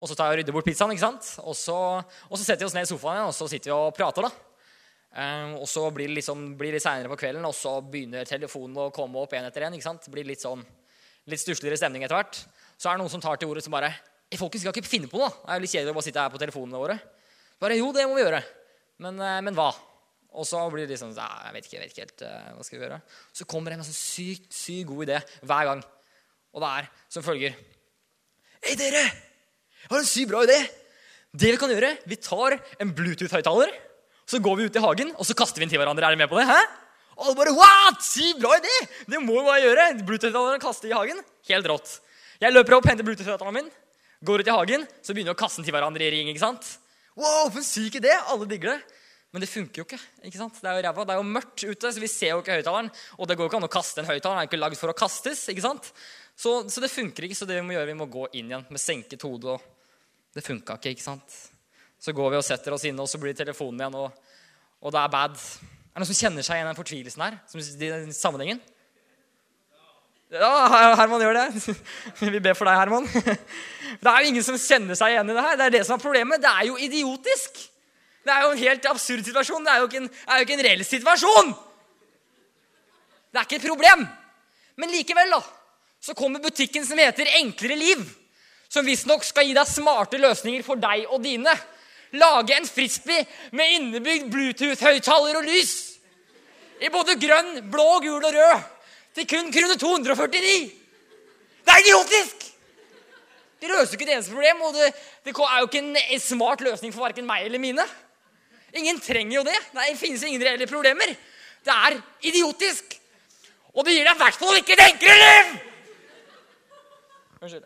Og så tar jeg og rydder bort pizzaen, ikke sant? Og så, og så setter vi oss ned i sofaen igjen og så sitter vi og prater. da. Eh, og så blir det liksom, blir seinere på kvelden, og så begynner telefonen å komme opp en etter sant? Det blir litt sånn, litt stussligere stemning etter hvert. Så er det noen som tar til ordet som bare Folkens skal ikke finne på noe. Det er jo litt kjedelig å bare sitte her på telefonene våre. Bare jo, det må vi gjøre. Men, eh, men hva? Og så blir det liksom Jeg vet ikke, jeg vet ikke helt uh, hva skal vi gjøre. Så kommer det en sånn sykt, sykt god idé hver gang. Og det er som følger Hei, dere! Jeg har en sykt bra idé. Det vi kan gjøre, vi tar en Bluetooth-høyttaler, så går vi ut i hagen og så kaster vi den til hverandre. Er dere med på det? Hæ? Og alle bare What? Sykt bra idé! Det må vi bare gjøre. Bluetooth-høyttaleren kaster i hagen. Helt rått. Jeg løper opp, henter Bluetooth-høyttaleren min, går ut i hagen, så begynner vi å kaste den til hverandre i ring. ikke sant? Wow, for en syk idé! Alle digger det. Men det funker jo ikke. ikke sant? Det er jo ræva. Det er jo mørkt ute, så vi ser jo ikke høyttaleren. Og det går jo ikke an å kaste en høyttaler. Den er jo ikke lagd for å kastes. ikke sant? Så, så, det funker ikke. Så det vi må gjøre, vi må gå inn igjen med senket hode. og Det funka ikke, ikke sant? Så går vi og setter oss inne, og så blir telefonen igjen, og, og det er bad. Er det noen som kjenner seg igjen i den fortvilelsen her? Som, i sammenhengen? Ja, Herman gjør det. Vi ber for deg, Herman. Det er jo ingen som kjenner seg igjen i det her. Det er det som er problemet. Det er jo idiotisk. Det er jo en helt absurd situasjon. Det er jo ikke en, jo ikke en reell situasjon. Det er ikke et problem. Men likevel, da, så kommer butikken som heter Enklere liv. Som visstnok skal gi deg smarte løsninger for deg og dine. Lage en frisbee med innebygd Bluetooth-høyttaler og lys. I både grønn, blå, gul og rød. Til kun krone 249. Det er idiotisk! Det løser ikke det eneste problem, og det, det er jo ikke en smart løsning for verken meg eller mine. Ingen trenger jo det. Det finnes ingen reelle problemer. Det er idiotisk. Og det gir deg i hvert fall ikke et enklere liv! Unnskyld.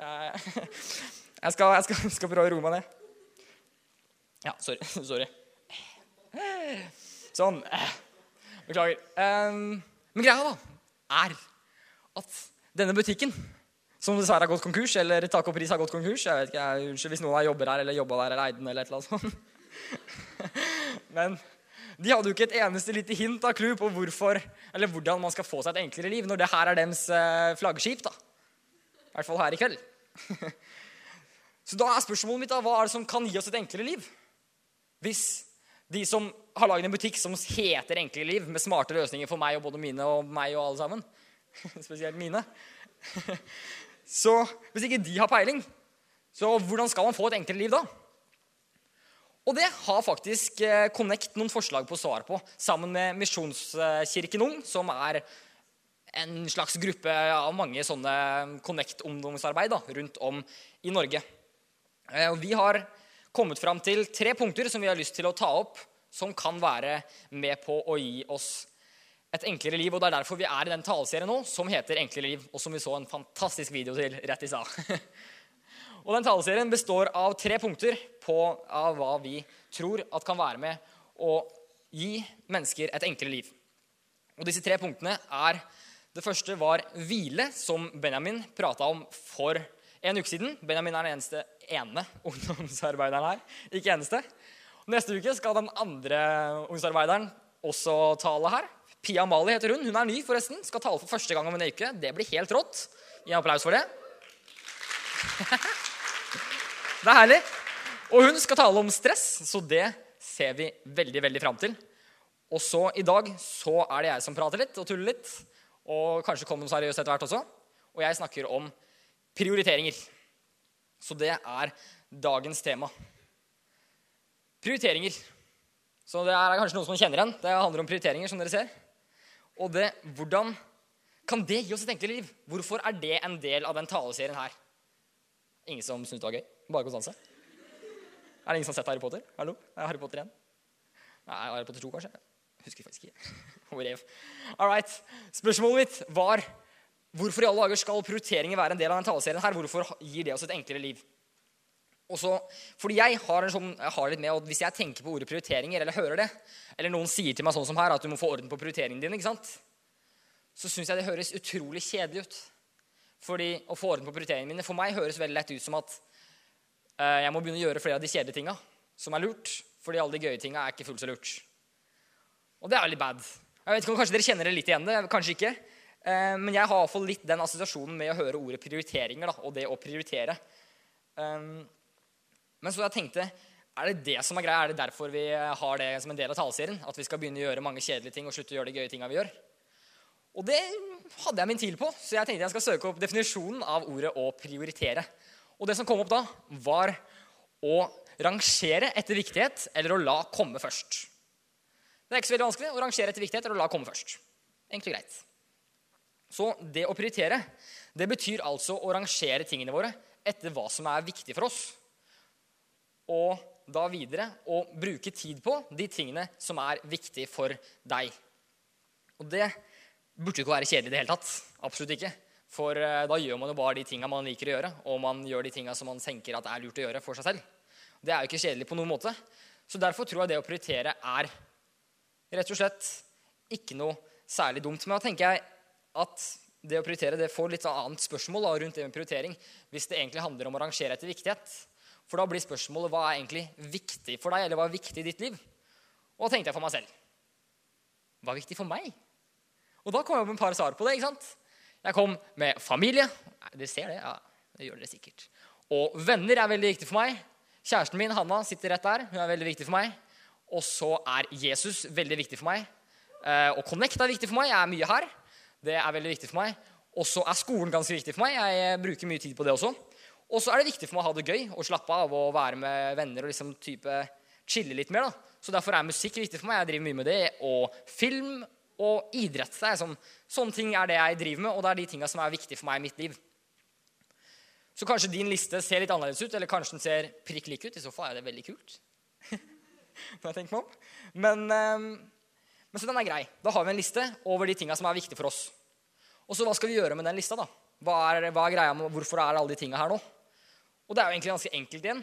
Jeg skal, jeg skal, skal prøve å roe meg ned. Ja, sorry. sorry. Sånn. Beklager. Men greia da, er at denne butikken, som dessverre har gått konkurs, eller Tak og Pris har gått konkurs Jeg vet ikke, jeg, Unnskyld hvis noen jobber her eller jobba der eller eide den, eller et eller annet sånt. Men de hadde jo ikke et eneste lite hint av clou på hvorfor, eller hvordan man skal få seg et enklere liv, når det her er deres eh, flaggskip. da. I hvert fall her i kveld. Så da er spørsmålet mitt da, hva er det som kan gi oss et enklere liv? Hvis de som har laget en butikk som heter Enkle liv, med smarte løsninger for meg og både mine og meg og alle sammen Spesielt mine. Så hvis ikke de har peiling, så hvordan skal man få et enklere liv da? Og det har faktisk eh, Connect noen forslag på å svare på, sammen med Misjonskirken Ung, som er en slags gruppe av mange sånne Connect-ungdomsarbeid rundt om i Norge. Eh, vi har kommet fram til tre punkter som vi har lyst til å ta opp, som kan være med på å gi oss et enklere liv. og Det er derfor vi er i den taleserien nå, som heter 'Enklere liv', og som vi så en fantastisk video til rett i stad. Og den taleserien består av tre punkter på av hva vi tror at kan være med å gi mennesker et enklere liv. Og disse tre punktene er Det første var hvile, som Benjamin prata om for en uke siden. Benjamin er den eneste ene ungdomsarbeideren her. Ikke eneste. Neste uke skal den andre ungdomsarbeideren også tale her. Pia Mali heter hun. Hun er ny, forresten. Skal tale for første gang om en uke. Det blir helt rått. Gi en applaus for det. Det er herlig. Og hun skal tale om stress, så det ser vi veldig veldig fram til. Og så i dag så er det jeg som prater litt og tuller litt. Og kanskje kommer noe seriøst etter hvert også. Og jeg snakker om prioriteringer. Så det er dagens tema. Prioriteringer. Så det er kanskje noen som kjenner igjen. Det handler om prioriteringer, som dere ser. Og det, hvordan kan det gi oss et enklere liv? Hvorfor er det en del av den taleserien her? Ingen som syntes det var gøy? Bare konstanse? Er det ingen som har sett Harry Potter? Hallo? Er Harry Potter 1? Nei, Harry Potter 2, kanskje? Jeg husker faktisk ikke. All right. Spørsmålet mitt var hvorfor i alle dager skal prioriteringer være en del av denne taleserien her? Hvorfor gir det oss et enklere liv? Også, fordi jeg har, sånn, jeg har litt med og Hvis jeg tenker på ordet prioriteringer, eller hører det, eller noen sier til meg sånn som her, at du må få orden på prioriteringene dine, ikke sant? så syns jeg det høres utrolig kjedelig ut. Fordi å få orden på prioriteringene mine for meg høres veldig lett ut som at Eh, jeg må begynne å gjøre flere av de kjedelige tinga som er lurt. Fordi alle de gøye tinga er ikke fullt så lurt. Og det er veldig bad. Jeg vet ikke om Kanskje dere kjenner det litt igjen. det, Kanskje ikke. Eh, men jeg har iallfall litt den assosiasjonen med å høre ordet prioriteringer da, og det å prioritere. Um, Men så jeg tenkte er det det som er greia? Er det derfor vi har det som en del av taleserien? At vi skal begynne å gjøre mange kjedelige ting og slutte å gjøre de gøye tinga vi gjør? Og det hadde jeg min tvil på, så jeg tenkte jeg skal søke opp definisjonen av ordet 'å prioritere'. Og det som kom opp da, var å rangere etter viktighet eller å la komme først. Det er ikke så veldig vanskelig å rangere etter viktighet eller la komme først. Og greit. Så det å prioritere, det betyr altså å rangere tingene våre etter hva som er viktig for oss. Og da videre å bruke tid på de tingene som er viktige for deg. Og det burde ikke være kjedelig i det hele tatt. Absolutt ikke. For eh, da gjør man jo bare de tinga man liker å gjøre, og man gjør de tinga som man tenker at er lurt å gjøre for seg selv. Det er jo ikke kjedelig på noen måte. Så derfor tror jeg det å prioritere er rett og slett ikke noe særlig dumt. Men da tenker jeg at det å prioritere det får litt annet spørsmål da, rundt det med prioritering hvis det egentlig handler om å rangere etter viktighet. For da blir spørsmålet hva er egentlig viktig for deg, eller hva er viktig i ditt liv? Og da tenkte jeg for meg selv hva er viktig for meg? Og da kom jeg opp med et par svar på det. ikke sant? Jeg kom med familie. Dere ser det? Ja, det gjør dere sikkert. Og venner er veldig viktig for meg. Kjæresten min Hanna sitter rett der. Hun er veldig viktig for meg. Og så er Jesus veldig viktig for meg. Eh, og Connect er viktig for meg. Jeg er mye her. Det er veldig viktig for meg. Og så er skolen ganske viktig for meg. Jeg eh, bruker mye tid på det også. Og så er det viktig for meg å ha det gøy og slappe av og være med venner og liksom type chille litt mer. da. Så derfor er musikk viktig for meg. Jeg driver mye med det. Og film og idrett. Det er sånn, sånne ting er det jeg driver med, og det er de tinga som er viktige for meg i mitt liv. Så kanskje din liste ser litt annerledes ut, eller kanskje den ser prikk lik ut. I så fall er det veldig kult. Når jeg tenker meg om. Men, ehm, men, så den er grei. Da har vi en liste over de tinga som er viktige for oss. Og så hva skal vi gjøre med den lista? da? Hva er, hva er greia med, Hvorfor er alle de tinga her nå? Og det er jo egentlig ganske enkelt igjen.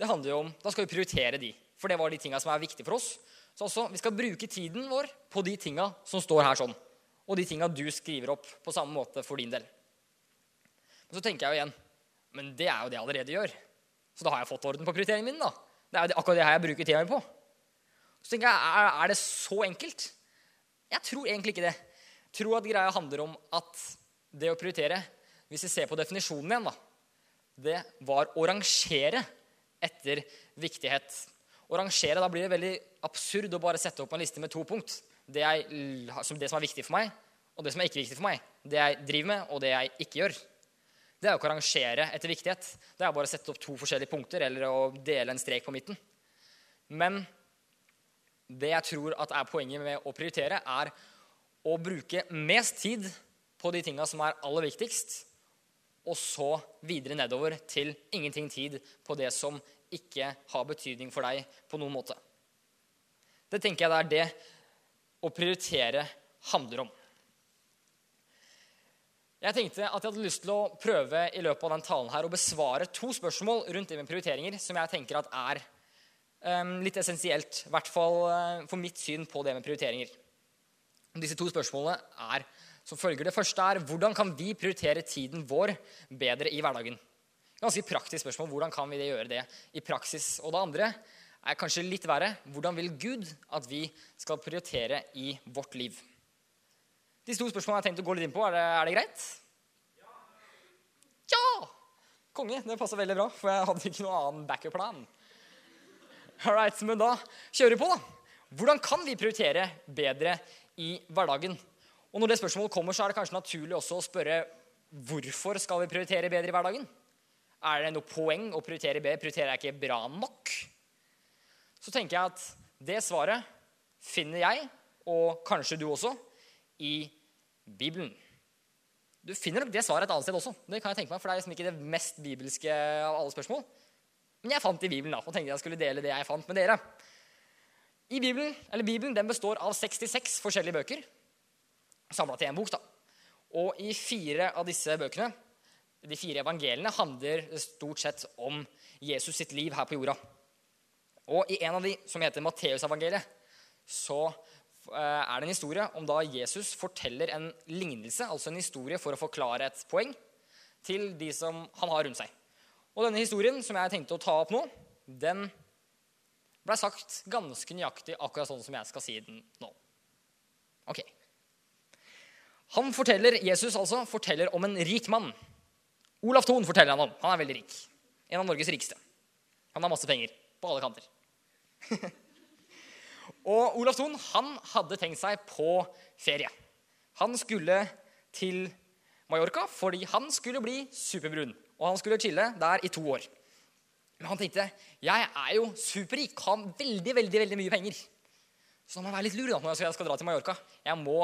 Det handler jo om, Da skal vi prioritere de. For det var de tinga som er viktige for oss. Så også, vi skal bruke tiden vår på de tinga som står her sånn. Og de tinga du skriver opp på samme måte for din del. Men så tenker jeg jo igjen Men det er jo det jeg allerede gjør. Så da har jeg fått orden på prioriteringen min. da. Det er akkurat det her jeg bruker tida mi på. Så tenker jeg, er det så enkelt? Jeg tror egentlig ikke det. Jeg tror at greia handler om at det å prioritere, hvis vi ser på definisjonen igjen, da, det var å rangere etter viktighet. Å rangere, Da blir det veldig absurd å bare sette opp en liste med to punkt. Det, jeg, det som er viktig for meg, og det som er ikke viktig for meg. Det jeg driver med, og det jeg ikke gjør det er jo ikke å rangere etter viktighet. Det er bare å sette opp to forskjellige punkter eller å dele en strek på midten. Men det jeg tror er poenget med å prioritere, er å bruke mest tid på de tinga som er aller viktigst, og så videre nedover til ingenting tid på det som ikke har betydning for deg på noen måte. Det tenker jeg det er det å prioritere handler om. Jeg tenkte at jeg hadde lyst til å prøve i løpet av den talen her å besvare to spørsmål rundt det med prioriteringer som jeg tenker at er um, litt essensielt. I hvert fall uh, for mitt syn på det med prioriteringer. Disse to spørsmålene er som følger. Det første er hvordan kan vi prioritere tiden vår bedre i hverdagen? Ganske praktisk spørsmål. Hvordan kan vi gjøre det i praksis? Og det andre er kanskje litt verre. Hvordan vil Gud at vi skal prioritere i vårt liv? Disse to spørsmålene har jeg tenkt å gå litt inn på. Er det, er det greit? Ja! Konge. Det passer veldig bra, for jeg hadde ikke noen annen backup-plan. Alright, Men da kjører vi på, da. Hvordan kan vi prioritere bedre i hverdagen? Og Når det spørsmålet kommer, så er det kanskje naturlig også å spørre hvorfor skal vi prioritere bedre i hverdagen? Er det noe poeng å prioritere bedre? Prioriterer jeg ikke bra nok? Så tenker jeg at det svaret finner jeg, og kanskje du også, i Bibelen. Du finner nok det svaret et annet sted også. Det kan jeg tenke meg, for det er liksom ikke det mest bibelske av alle spørsmål. Men jeg fant det i Bibelen da, og tenkte jeg skulle dele det jeg fant med dere. I Bibelen, eller Bibelen den består av 66 forskjellige bøker, samla til én bok. da. Og i fire av disse bøkene, de fire evangeliene, handler stort sett om Jesus sitt liv her på jorda. Og i en av de, som heter Matteusevangeliet, så er det en historie om da Jesus forteller en lignelse, altså en historie for å forklare et poeng, til de som han har rundt seg. Og denne historien som jeg tenkte å ta opp nå, den ble sagt ganske nøyaktig akkurat sånn som jeg skal si den nå. Ok. Han forteller, Jesus altså forteller om en rik mann. Olav Thon forteller han om. Han er veldig rik. En av Norges rikeste. Han har masse penger på alle kanter. og Olav Thon han hadde tenkt seg på ferie. Han skulle til Mallorca fordi han skulle bli superbrun. Og han skulle chille der i to år. Men han tenkte jeg er jo superrik, har veldig veldig, veldig mye penger. Så da må jeg være litt lur når jeg skal dra til Mallorca. Jeg må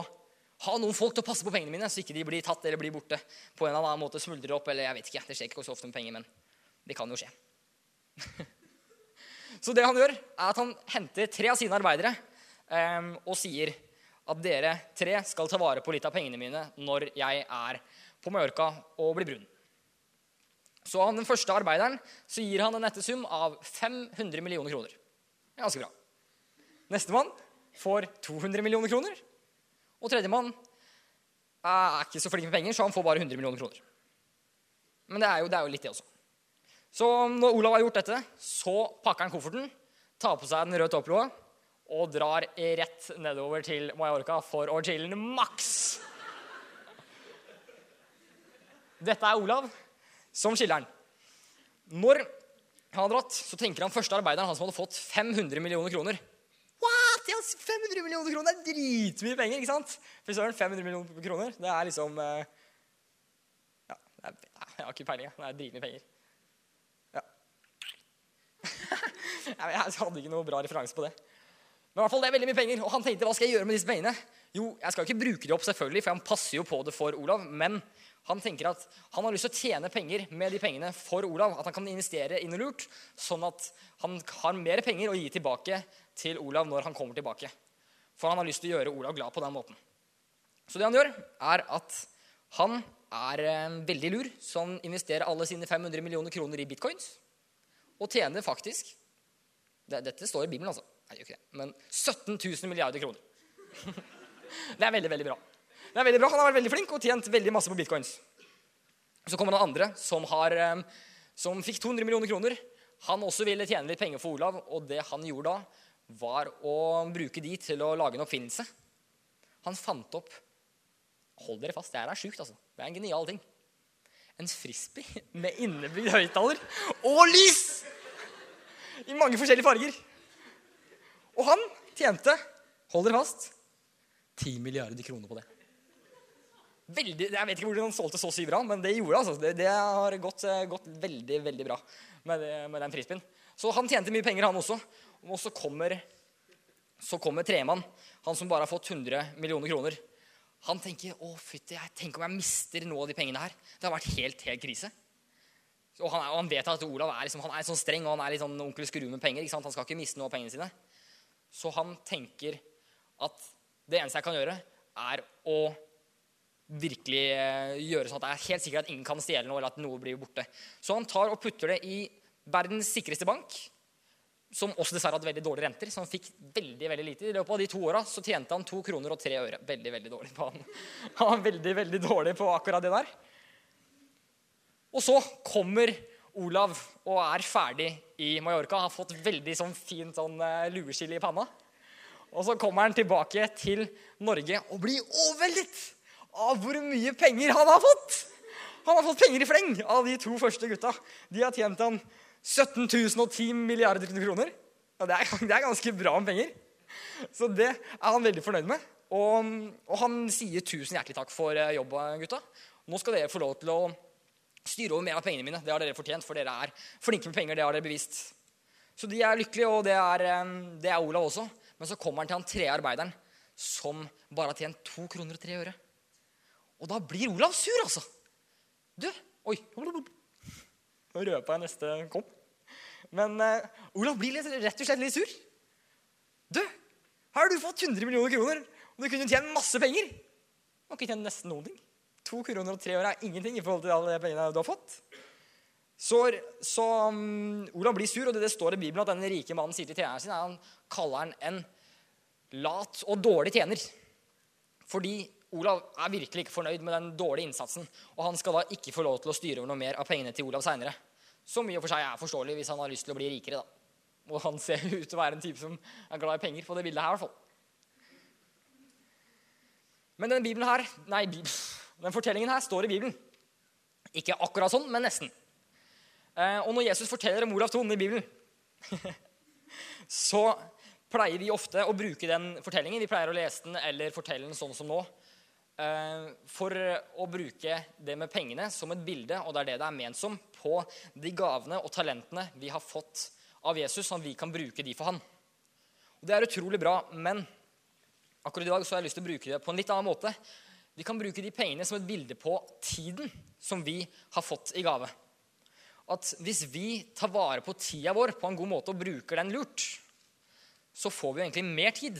ha noen folk til å passe på pengene mine, så ikke de blir tatt eller blir borte. på en eller annen måte smuldrer opp, eller jeg vet ikke, Det skjer ikke så ofte med penger, men det kan jo skje. så det han gjør, er at han henter tre av sine arbeidere um, og sier at dere tre skal ta vare på litt av pengene mine når jeg er på Mallorca og blir brun. Så han den første arbeideren så gir han en nettesum av 500 millioner kroner. Er ganske bra. Nestemann får 200 millioner kroner. Og tredjemann er ikke så flink med penger, så han får bare 100 millioner kroner. Men det er jo, det er jo litt, det også. Så når Olav har gjort dette, så pakker han kofferten, tar på seg den røde topploa og drar rett nedover til Mallorca for å chille'n maks. Dette er Olav som chiller'n. Når han har dratt, så tenker han første arbeideren, han som hadde fått 500 millioner kroner What?! 500 millioner kroner! Det er dritmye penger! ikke sant? Fy søren, 500 millioner kroner, det er liksom Ja, Ja, er, jeg har ikke peiling. Det er dritmye penger. Jeg hadde ikke noe bra referanse på det. Men i hvert fall, det er veldig mye penger, og han tenkte hva skal jeg gjøre med disse pengene? Jo, jeg skal jo ikke bruke de opp, selvfølgelig, for han passer jo på det for Olav. Men han tenker at han har lyst til å tjene penger med de pengene for Olav. At han kan investere inn noe lurt, sånn at han har mer penger å gi tilbake til Olav når han kommer tilbake. For han har lyst til å gjøre Olav glad på den måten. Så det han gjør, er at han er eh, veldig lur, han investerer alle sine 500 millioner kroner i bitcoins. Og tjener faktisk Dette står i Bibelen, altså. Nei, gjør ikke det. Men 17 000 milliarder kroner. det er veldig, veldig bra. Det er veldig bra. Han har vært veldig flink og tjent veldig masse på bitcoins. Så kommer det andre som, har, eh, som fikk 200 millioner kroner. Han også ville tjene litt penger for Olav, og det han gjorde da, var å bruke de til å lage en oppfinnelse. Han fant opp Hold dere fast, det her er sjukt, altså. Det er en genial ting. En frisbee med innebygd høyttaler og lys! I mange forskjellige farger. Og han tjente, hold dere fast, 10 milliarder kroner på det. Veldig, jeg vet ikke hvordan han solgte så sykt bra, men det gjorde altså. det. Det, har gått, eh, gått, veldig veldig bra med, med den frisbeen. Så han tjente mye penger, han også. Og så kommer, så kommer tremann, han som bare har fått 100 millioner kroner. Han tenker å fytti, tenk om jeg mister noe av de pengene her. Det har vært helt, helt krise. Og han, og han vet at Olav er, liksom, han er sånn streng og han er litt sånn onkel Skrue med penger. Han skal ikke miste noe av pengene sine. Så han tenker at det eneste jeg kan gjøre, er å virkelig eh, gjøre sånn at det er helt sikkert at ingen kan stjele noe, eller at noe blir borte. Så han tar og putter det i verdens sikreste bank, som også dessverre hadde veldig dårlige renter. Så han fikk veldig veldig lite. I løpet av de to åra så tjente han to kroner og tre øre. Veldig, veldig dårlig på han. Han var veldig, veldig dårlig på akkurat det der. Og så kommer Olav og er ferdig i Mallorca. Har fått veldig sånn fint sånn uh, lueskille i panna. Og så kommer han tilbake til Norge og blir overveldet av hvor mye penger han har fått. Han har fått penger i fleng av de to første gutta. De har tjent han 17 010 milliarder kroner. Ja, det, er, det, er, ganske bra med penger. Så det er han veldig fornøyd med. Og, og han sier tusen hjertelig takk for jobba, jobben, gutta. Nå skal dere få lov til å styre over mer av pengene mine. Det har dere fortjent, for dere er flinke med penger. Det har dere bevist. Så de er lykkelige, og det er, eh, det er Olav også. Men så kommer han til han tredje arbeideren, som bare har tjent to kroner og tre øre. Og da blir Olav sur, altså. Du, oi Nå røpa jeg neste kopp. Men uh, Olav blir litt, rett og slett litt sur. Du, her har du fått 100 millioner kroner, og du kunne tjent masse penger. Du har ikke tjent nesten noen ting. To kroner og tre år er ingenting i forhold til alle de pengene du har fått. Så, så um, Olav blir sur, og det, det står i Bibelen at den rike mannen sier til tjeneren sin, han kaller han en lat og dårlig tjener. Fordi Olav er virkelig ikke fornøyd med den dårlige innsatsen, og han skal da ikke få lov til å styre over noe mer av pengene til Olav seinere. Som i og for seg er forståelig hvis han har lyst til å bli rikere. da. Og han ser ut til å være en type som er glad i penger på det bildet her. i hvert fall. Men denne Bibelen her, nei, den fortellingen her står i Bibelen. Ikke akkurat sånn, men nesten. Eh, og når Jesus forteller om Olav Thon i Bibelen, så pleier vi ofte å bruke den fortellingen. Vi pleier å lese den eller fortelle den sånn som nå. Eh, for å bruke det med pengene som et bilde, og det er det det er ment som, på de gavene og talentene vi har fått av Jesus, sånn at vi kan bruke de for han. Og Det er utrolig bra, men akkurat i dag så har jeg lyst til å bruke det på en litt annen måte. Vi kan bruke de pengene som et bilde på tiden som vi har fått i gave. At hvis vi tar vare på tida vår på en god måte og bruker den lurt, så får vi egentlig mer tid.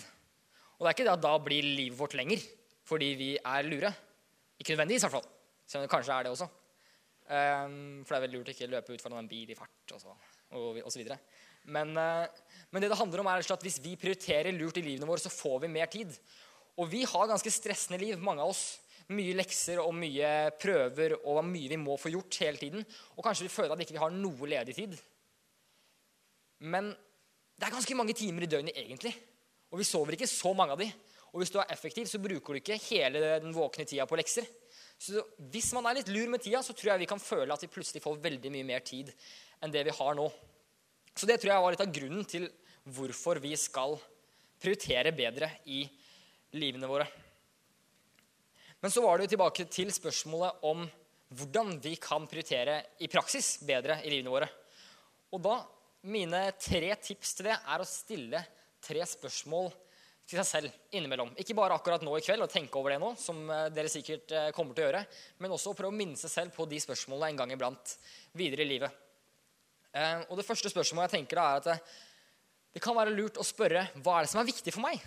Og det er ikke det at da blir livet vårt lenger fordi vi er lure. Ikke nødvendigvis, i hvert fall. Selv om det kanskje er det også. Um, for det er veldig lurt å ikke løpe ut foran en bil i fart og så, og, og så videre. Men, uh, men, det det handler om er at hvis vi prioriterer lurt i livene våre, så får vi mer tid. Og vi har ganske stressende liv, mange av oss. Mye lekser og mye prøver og mye vi må få gjort hele tiden. Og kanskje vi føler at vi ikke har noe ledig tid. Men det er ganske mange timer i døgnet egentlig. Og vi sover ikke så mange av de. Og hvis du er effektiv, så bruker du ikke hele den våkne tida på lekser. Så hvis man er litt lur med tida, så tror jeg vi kan føle at vi plutselig får veldig mye mer tid enn det vi har nå. Så det tror jeg var litt av grunnen til hvorfor vi skal prioritere bedre i livene våre. Men så var det jo tilbake til spørsmålet om hvordan vi kan prioritere i praksis bedre i livene våre. Og da mine tre tips til det er å stille tre spørsmål til seg selv innimellom. Ikke bare akkurat nå i kveld og tenke over det nå, som eh, dere sikkert eh, kommer til å gjøre, men også å prøve å minne seg selv på de spørsmålene en gang iblant videre i livet. Eh, og Det første spørsmålet jeg tenker da er at det, det kan være lurt å spørre hva er det som er viktig for meg?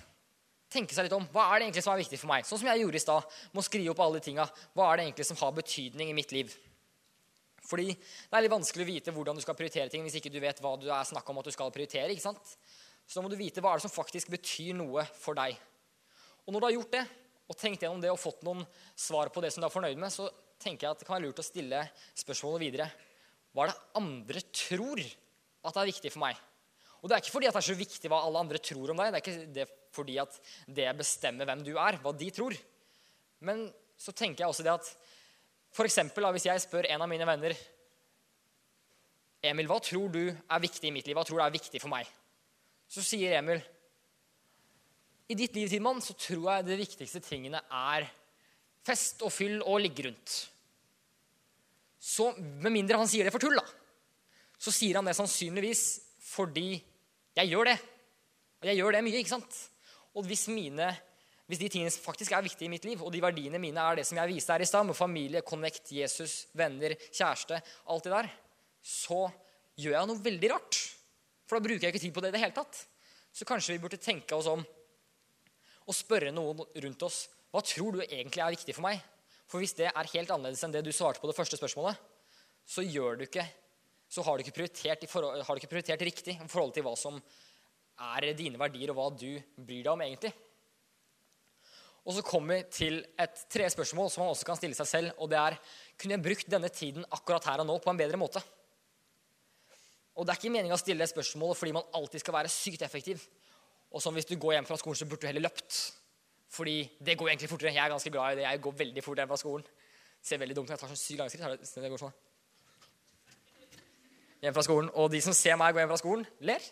Tenke seg litt om, Hva er det egentlig som er viktig for meg? Sånn som jeg gjorde i stad. Må skrive opp alle de tinga. Hva er det egentlig som har betydning i mitt liv? Fordi det er litt vanskelig å vite hvordan du skal prioritere ting hvis ikke du vet hva du er snakk om at du skal prioritere. ikke sant? Så da må du vite hva er det som faktisk betyr noe for deg. Og når du har gjort det, og tenkt gjennom det og fått noen svar på det som du er fornøyd med, så tenker jeg at det kan være lurt å stille spørsmålet videre. Hva er det andre tror at er viktig for meg? Og det er ikke fordi at det er så viktig hva alle andre tror om deg. Det er ikke det fordi at det bestemmer hvem du er, hva de tror. Men så tenker jeg også det at for eksempel, hvis jeg spør en av mine venner Emil, hva tror du er viktig i mitt liv? Hva tror du er viktig for meg? Så sier Emil i ditt liv, Timon, så tror jeg det viktigste tingene er fest og fyll og ligge rundt. Så med mindre han sier det for tull, da, så sier han det sannsynligvis fordi jeg gjør det. Og jeg gjør det mye, ikke sant? Og hvis, mine, hvis de tingene faktisk er viktige i mitt liv, og de verdiene mine er det som jeg viste her i stad, med familie, connect, Jesus, venner, kjæreste, alt det der, så gjør jeg noe veldig rart. For da bruker jeg ikke tid på det i det hele tatt. Så kanskje vi burde tenke oss om og spørre noen rundt oss hva tror du egentlig er viktig for meg. For hvis det er helt annerledes enn det du svarte på det første spørsmålet, så, gjør du ikke, så har, du ikke prioritert, har du ikke prioritert riktig i forhold til hva som er dine verdier, og hva du bryr deg om egentlig. Og så kommer vi til et tredje spørsmål som man også kan stille seg selv. og det er, Kunne jeg brukt denne tiden akkurat her og nå på en bedre måte? Og det er ikke meninga å stille det spørsmålet fordi man alltid skal være sykt effektiv. Og som hvis du går hjem fra skolen, så burde du heller løpt. Fordi det går egentlig fortere. Jeg er ganske glad i det. Jeg går veldig fort hjem fra skolen. Det ser veldig dumt ut. Jeg tar sånn sykt lange skritt. Det går sånn. Hjem fra skolen. Og de som ser meg gå hjem fra skolen, ler.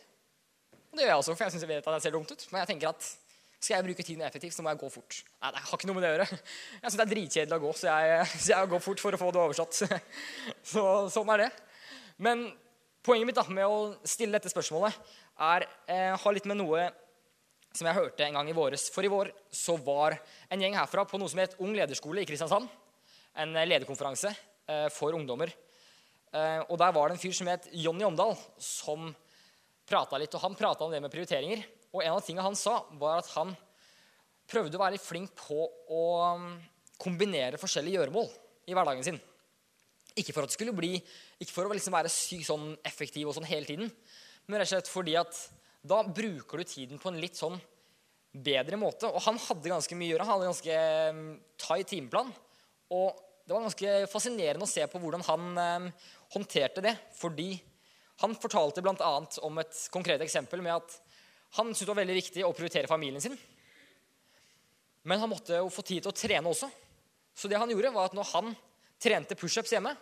Og det gjør jeg også, for jeg syns jeg vet at jeg ser dumt ut. Men jeg tenker at skal jeg bruke tiden effektivt, så må jeg gå fort. Nei, det har ikke noe med det å gjøre. Jeg syns det er dritkjedelig å gå, så jeg, så jeg går fort for å få det oversatt. Så sånn er det. Men Poenget mitt da, med å stille dette spørsmålet er eh, har litt med noe som jeg hørte en gang i våres. For i vår så var en gjeng herfra på noe som het Ung lederskole i Kristiansand. En eh, lederkonferanse eh, for ungdommer. Eh, og Der var det en fyr som het Jonny Omdal, som prata litt. og Han prata om det med prioriteringer. Og en av tingene han sa, var at han prøvde å være litt flink på å mm, kombinere forskjellige gjøremål i hverdagen sin. Ikke for at det skulle bli, ikke for å liksom være syk, sånn effektiv og sånn hele tiden, men rett og slett fordi at da bruker du tiden på en litt sånn bedre måte. Og han hadde ganske mye å gjøre. Han hadde en ganske um, tight timeplan. Og det var ganske fascinerende å se på hvordan han eh, håndterte det. Fordi han fortalte bl.a. om et konkret eksempel med at han syntes det var veldig viktig å prioritere familien sin. Men han måtte jo få tid til å trene også. Så det han gjorde var at når han trente pushups hjemme,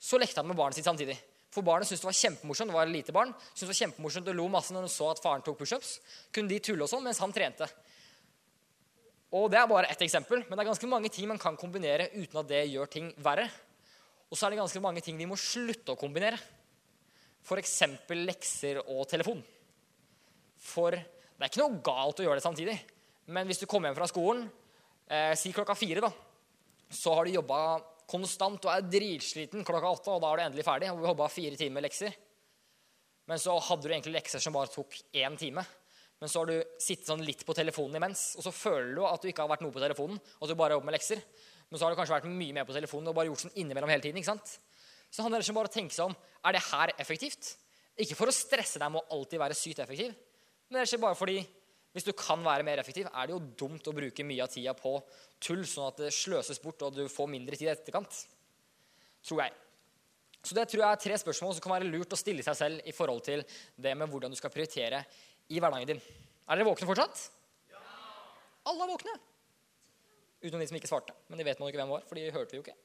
så lekte han med barnet sitt samtidig. For barnet syntes det var kjempemorsomt det var et lite barn, syntes det var kjempemorsomt og lo masse når hun så at faren tok pushups. Kunne de tulle og sånn mens han trente. Og Det er bare ett eksempel, men det er ganske mange ting man kan kombinere uten at det gjør ting verre. Og så er det ganske mange ting vi må slutte å kombinere. F.eks. lekser og telefon. For det er ikke noe galt å gjøre det samtidig. Men hvis du kommer hjem fra skolen, eh, si klokka fire, da, så har du jobba konstant og er dritsliten klokka åtte, og da er du endelig ferdig. og vi jobba fire timer lekser. Men så hadde du egentlig lekser som bare tok én time. Men så har du sittet sånn litt på telefonen imens, og så føler du at du ikke har vært noe på telefonen. og at du bare jobber med lekser. Men så har du kanskje vært mye mer på telefonen og bare gjort sånn innimellom hele tiden. ikke sant? Så handler det om bare å tenke seg om er det her effektivt. Ikke for å stresse deg med å alltid være sykt effektiv, men det er ikke bare fordi hvis du kan være mer effektiv, er det jo dumt å bruke mye av tida på tull, sånn at det sløses bort og du får mindre tid i etterkant. Tror jeg. Så det tror jeg er tre spørsmål som kan være lurt å stille seg selv i forhold til det med hvordan du skal prioritere i hverdagen din. Er dere våkne fortsatt? Ja. Alle er våkne. Utenom de som ikke svarte. Men de vet man jo ikke hvem var, for de hørte vi jo ikke.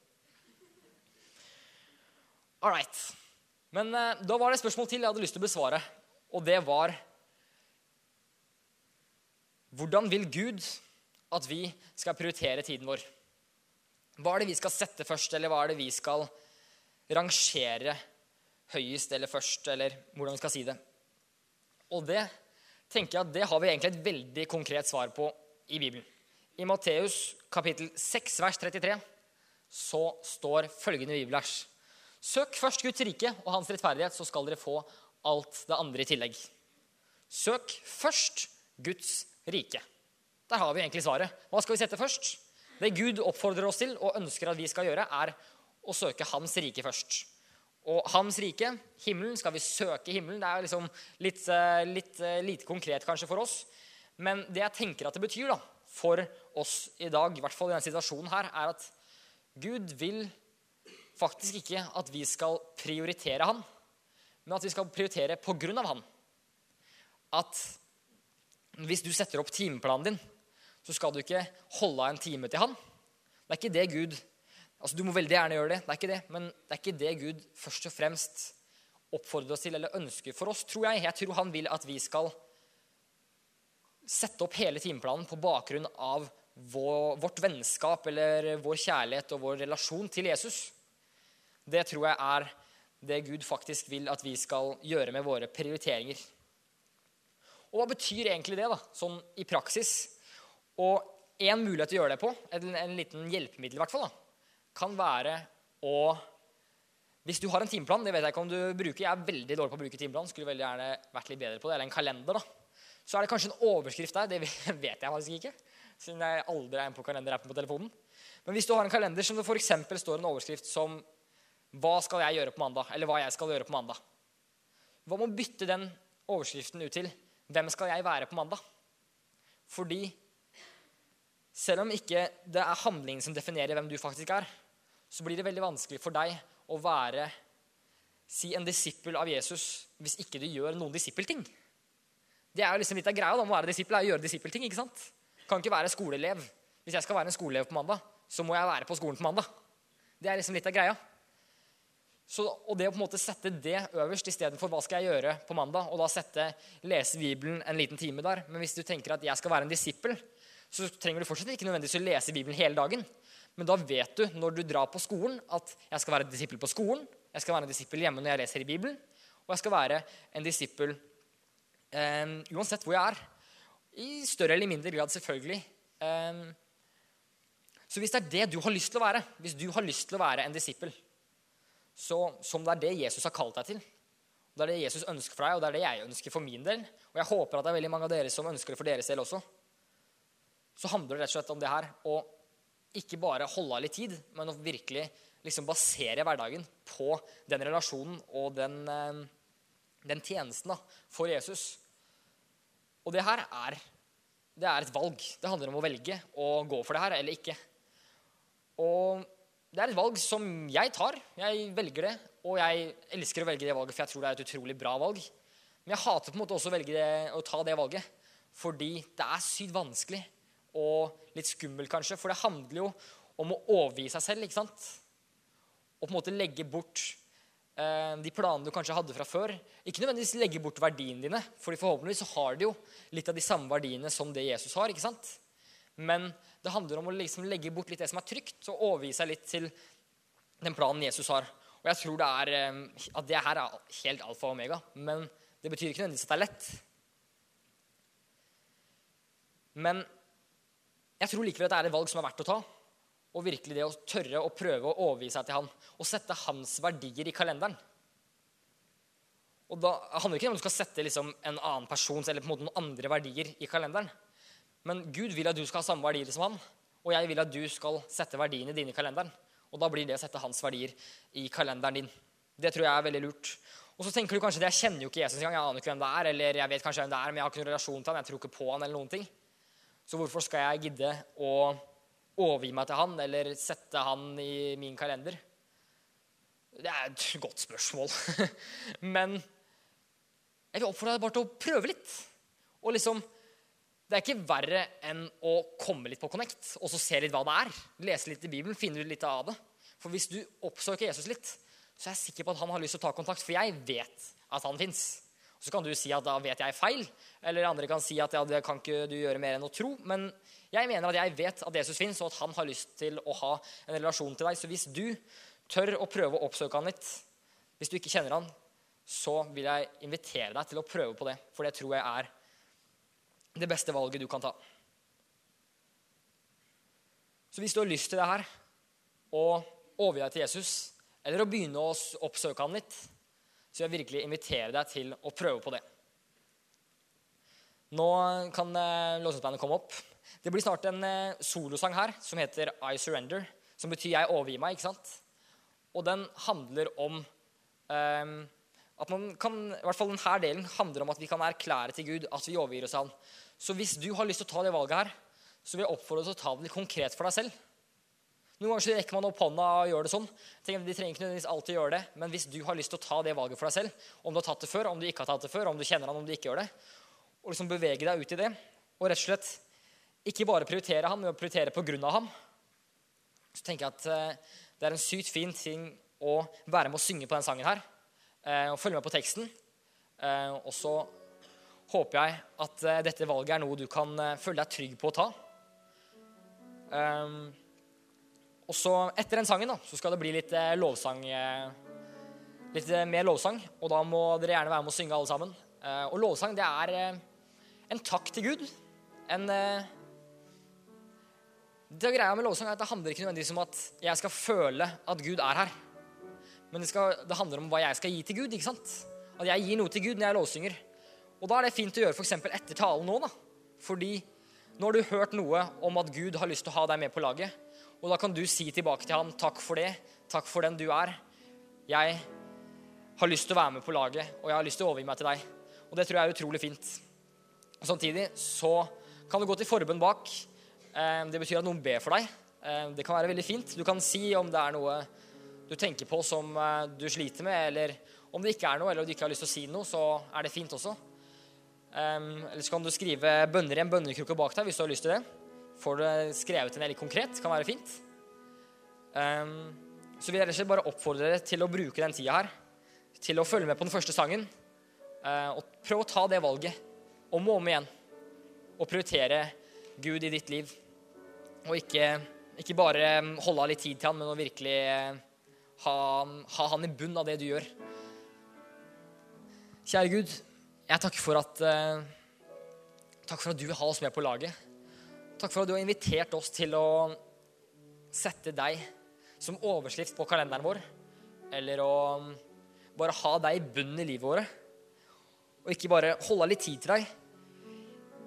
All right. Men eh, da var det et spørsmål til jeg hadde lyst til å besvare. Og det var hvordan vil Gud at vi skal prioritere tiden vår? Hva er det vi skal sette først, eller hva er det vi skal rangere høyest eller først, eller hvordan vi skal si det? Og det tenker jeg at det har vi egentlig et veldig konkret svar på i Bibelen. I Matteus kapittel 6, vers 33 så står følgende bibelvers. Søk først Guds rike og hans rettferdighet, så skal dere få alt det andre i tillegg. Søk først Guds rike. Der har vi egentlig svaret. Hva skal vi sette først? Det Gud oppfordrer oss til og ønsker at vi skal gjøre, er å søke Hans rike først. Og Hans rike, himmelen, skal vi søke himmelen. Det er liksom litt, eh, litt eh, lite konkret kanskje for oss. Men det jeg tenker at det betyr da, for oss i dag, i hvert fall i denne situasjonen her, er at Gud vil faktisk ikke at vi skal prioritere Han, men at vi skal prioritere på grunn av Han. At hvis du setter opp timeplanen din, så skal du ikke holde av en time til han. Det er ikke det Gud altså Du må veldig gjerne gjøre det, det er ikke det, men det er ikke det Gud først og fremst oppfordrer oss til eller ønsker for oss, tror jeg. Jeg tror han vil at vi skal sette opp hele timeplanen på bakgrunn av vår, vårt vennskap eller vår kjærlighet og vår relasjon til Jesus. Det tror jeg er det Gud faktisk vil at vi skal gjøre med våre prioriteringer. Og hva betyr egentlig det, da, sånn i praksis? Og én mulighet til å gjøre det på, en, en liten hjelpemiddel i hvert fall, da, kan være å Hvis du har en timeplan, det vet jeg ikke om du bruker, jeg er veldig dårlig på å bruke timeplan, skulle veldig gjerne vært litt bedre på det, eller en kalender, da. Så er det kanskje en overskrift der. Det vet jeg faktisk ikke. Siden jeg aldri er inne på kalenderappen på telefonen. Men hvis du har en kalender som det f.eks. står en overskrift som 'Hva skal jeg gjøre på mandag?' eller 'Hva jeg skal gjøre på mandag'. Hva må bytte den overskriften ut til hvem skal jeg være på mandag? Fordi selv om ikke det er handlingen som definerer hvem du faktisk er, så blir det veldig vanskelig for deg å være si en disippel av Jesus hvis ikke du gjør noen disippelting. Det er jo liksom litt av greia da, å være disippel, er å gjøre disippelting. ikke sant? Kan ikke være skoleelev. Hvis jeg skal være en skoleelev på mandag, så må jeg være på skolen på mandag. Det er liksom litt av greia. Så, og det å på en måte sette det øverst istedenfor hva skal jeg gjøre på mandag, og da sette, lese Bibelen en liten time der. Men hvis du tenker at jeg skal være en disippel, så trenger du fortsatt ikke nødvendigvis å lese Bibelen hele dagen. Men da vet du når du drar på skolen, at jeg skal være en disippel på skolen, jeg skal være en disippel hjemme når jeg leser i Bibelen, og jeg skal være en disippel eh, uansett hvor jeg er. I større eller mindre grad, selvfølgelig. Eh, så hvis det er det du har lyst til å være, hvis du har lyst til å være en disippel, så, som det er det Jesus har kalt deg til. Det er det Jesus ønsker for deg, og det er det jeg ønsker for min del. Og jeg håper at det er veldig mange av dere som ønsker det for deres del også. Så handler det rett og slett om det her å ikke bare holde av litt tid, men å virkelig liksom basere hverdagen på den relasjonen og den, eh, den tjenesten da, for Jesus. Og det her er, det er et valg. Det handler om å velge å gå for det her eller ikke. Og det er et valg som jeg tar. Jeg velger det, og jeg elsker å velge det valget, for jeg tror det er et utrolig bra valg. Men jeg hater på en måte også å, det, å ta det valget, fordi det er sykt vanskelig og litt skummelt, kanskje. For det handler jo om å overgi seg selv, ikke sant? Og på en måte legge bort eh, de planene du kanskje hadde fra før. Ikke nødvendigvis legge bort verdiene dine, for forhåpentligvis så har de jo litt av de samme verdiene som det Jesus har. ikke sant? Men det handler om å liksom legge bort litt det som er trygt, og overgi seg litt til den planen Jesus har. Og jeg tror det er, eh, at det her er helt alfa og omega. Men det betyr ikke nødvendigvis at det er lett. Men jeg tror likevel at det er et valg som er verdt å ta. Og virkelig det å tørre å prøve å overgi seg til han og sette hans verdier i kalenderen. Og da handler det ikke om at du skal sette liksom en annen persons eller på en måte noen andre verdier i kalenderen. Men Gud vil at du skal ha samme verdier som han, og jeg vil at du skal sette verdiene dine i kalenderen. Og da blir det å sette hans verdier i kalenderen din. Det tror jeg er veldig lurt. Og så tenker du kanskje det, jeg kjenner jo ikke Jesus engang, jeg aner ikke hvem det er, eller jeg vet kanskje hvem det er, men jeg har ikke noen relasjon til han, jeg tror ikke på han eller noen ting. Så hvorfor skal jeg gidde å overgi meg til han eller sette han i min kalender? Det er et godt spørsmål. men jeg vil oppfordre deg bare til å prøve litt. Og liksom, Det er ikke verre enn å komme litt på Connect og så se litt hva det er. Lese litt i Bibelen, finne litt av det. For hvis du oppsøker Jesus litt, så er jeg sikker på at han har lyst til å ta kontakt. For jeg vet at han fins. Så kan du si at da vet jeg feil, eller andre kan si at ja, det kan ikke du gjøre mer enn å tro. Men jeg mener at jeg vet at Jesus fins, og at han har lyst til å ha en relasjon til deg. Så hvis du tør å prøve å oppsøke han litt, hvis du ikke kjenner han, så vil jeg invitere deg til å prøve på det. For det tror jeg er det beste valget du kan ta. Så hvis du har lyst til det her, å overgi deg til Jesus, eller å begynne å oppsøke han litt, så vil jeg virkelig invitere deg til å prøve på det. Nå kan eh, komme opp. Det blir snart en eh, solosang her som heter I Surrender, som betyr 'jeg overgir meg'. ikke sant? Og den handler om um, at man kan, i hvert fall denne delen handler om at vi kan erklære til Gud at vi overgir oss han. Så hvis du har lyst til å ta det valget her, så vil jeg oppfordre deg til å ta det litt konkret for deg selv. Noen ganger rekker man opp hånda og gjør det sånn. De trenger ikke nødvendigvis alltid gjøre det, Men hvis du har lyst til å ta det valget for deg selv, om du har tatt det før, om du ikke har tatt det før, om du kjenner han, om du ikke gjør det, og liksom bevege deg ut i det, og rett og slett ikke bare prioritere ham, men prioritere på grunn av ham, så tenker jeg at eh, det er en sykt fin ting å være med å synge på den sangen her. Eh, og følge med på teksten. Eh, og så håper jeg at eh, dette valget er noe du kan føle deg trygg på å ta. Og så Etter den sangen da, så skal det bli litt lovsang. Litt mer lovsang, og da må dere gjerne være med å synge alle sammen. Og lovsang, det er en takk til Gud. En det greia med lovsang er at det handler ikke nødvendigvis om at jeg skal føle at Gud er her. Men det, skal, det, handler om hva jeg skal gi til Gud. ikke sant? At jeg gir noe til Gud når jeg lovsynger. Og da er det fint å gjøre f.eks. etter talen nå. da. Fordi nå har du hørt noe om at Gud har lyst til å ha deg med på laget. Og da kan du si tilbake til ham, 'Takk for det. Takk for den du er. Jeg har lyst til å være med på laget, og jeg har lyst til å overgi meg til deg.' Og det tror jeg er utrolig fint. Og Samtidig så kan du gå til forbønn bak. Eh, det betyr at noen ber for deg. Eh, det kan være veldig fint. Du kan si om det er noe du tenker på som eh, du sliter med, eller om det ikke er noe, eller om du ikke har lyst til å si noe, så er det fint også. Eller så kan du skrive bønner i en bønnekrukke bak deg hvis du har lyst til det. Får du skrevet ned litt konkret, kan være fint. Så vil jeg rett bare oppfordre dere til å bruke den tida her til å følge med på den første sangen. Uh, og prøv å ta det valget om og om igjen. Og prioritere Gud i ditt liv. Og ikke, ikke bare holde av litt tid til han, men å virkelig ha, ha han i bunnen av det du gjør. Kjære Gud, jeg takker for at uh, Takk for at du vil ha oss med på laget. Takk for at du har invitert oss til å sette deg som overskrift på kalenderen vår. Eller å um, bare ha deg i bunnen i livet vårt. Og ikke bare holde litt tid til deg.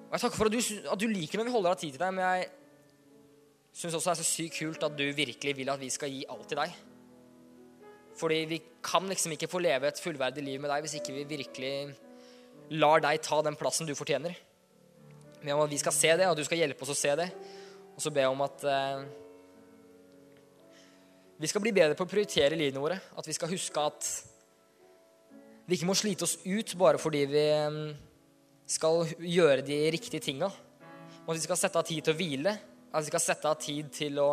Og Jeg takker for at du, at du liker når vi holder av tid til deg, men jeg syns også det er så sykt kult at du virkelig vil at vi skal gi alt til deg. Fordi vi kan liksom ikke få leve et fullverdig liv med deg hvis ikke vi virkelig lar deg ta den plassen du fortjener. Be om at vi skal se det, og du skal hjelpe oss å se det. Og så be om at eh, vi skal bli bedre på å prioritere livene våre. At vi skal huske at vi ikke må slite oss ut bare fordi vi eh, skal gjøre de riktige tinga. At vi skal sette av tid til å hvile. At vi skal sette av tid til å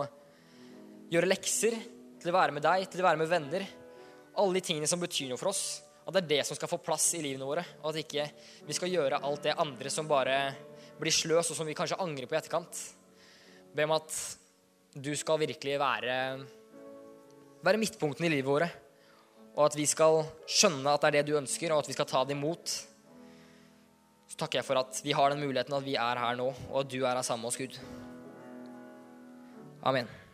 gjøre lekser til å være med deg, til å være med venner. alle de tingene som betyr noe for oss, at det er det som skal få plass i livene våre. Og at ikke vi skal gjøre alt det andre som bare blir sløs, og som vi kanskje angrer på i etterkant. Be om at du skal virkelig være, være midtpunkten i livet våre. Og at vi skal skjønne at det er det du ønsker, og at vi skal ta det imot. Så takker jeg for at vi har den muligheten at vi er her nå, og at du er her sammen med oss, Gud. Amen.